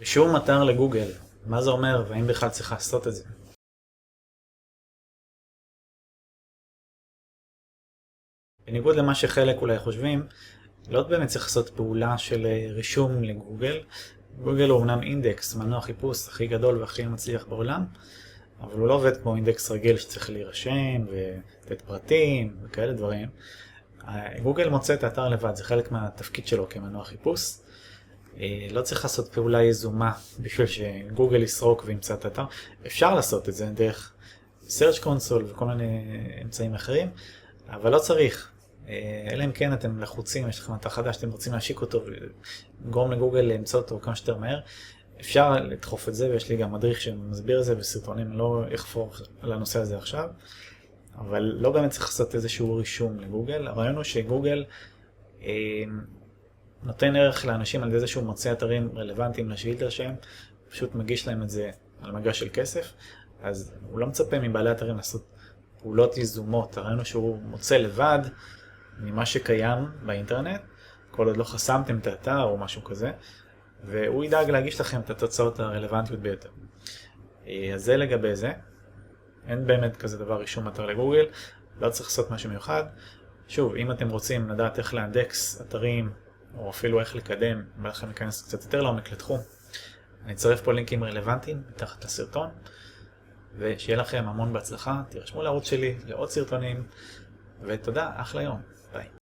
רישום אתר לגוגל, מה זה אומר והאם בכלל צריך לעשות את זה? בניגוד למה שחלק אולי חושבים, לא באמת צריך לעשות פעולה של רישום לגוגל. גוגל הוא אמנם אינדקס, מנוע חיפוש הכי גדול והכי מצליח בעולם, אבל הוא לא עובד כמו אינדקס רגיל שצריך להירשם ולתת פרטים וכאלה דברים. גוגל מוצא את האתר לבד, זה חלק מהתפקיד שלו כמנוע חיפוש. לא צריך לעשות פעולה יזומה בשביל שגוגל יסרוק וימצא את האתר. אפשר לעשות את זה דרך search console וכל מיני אמצעים אחרים, אבל לא צריך. אלא אם כן אתם לחוצים, יש לכם אתר חדש, אתם רוצים להשיק אותו ולגרום לגוגל למצוא אותו כמה שיותר מהר. אפשר לדחוף את זה, ויש לי גם מדריך שמסביר את זה בסרטונים, לא אחפור על הנושא הזה עכשיו. אבל לא באמת צריך לעשות איזשהו רישום לגוגל. הרעיון הוא שגוגל אה, נותן ערך לאנשים על ידי זה שהוא מוצא אתרים רלוונטיים לשאילתה שלהם, פשוט מגיש להם את זה על מגש של כסף, אז הוא לא מצפה מבעלי אתרים לעשות פעולות יזומות. הרעיון הוא שהוא מוצא לבד ממה שקיים באינטרנט, כל עוד לא חסמתם את האתר או משהו כזה, והוא ידאג להגיש לכם את התוצאות הרלוונטיות ביותר. אז זה לגבי זה. אין באמת כזה דבר רישום אתר לגוגל, לא צריך לעשות משהו מיוחד. שוב, אם אתם רוצים לדעת איך לאנדקס אתרים, או אפילו איך לקדם, בא לכם להיכנס קצת יותר לעומק לתחום, אני אצרף פה לינקים רלוונטיים מתחת לסרטון, ושיהיה לכם המון בהצלחה, תירשמו לערוץ שלי לעוד סרטונים, ותודה, אחלה יום, ביי.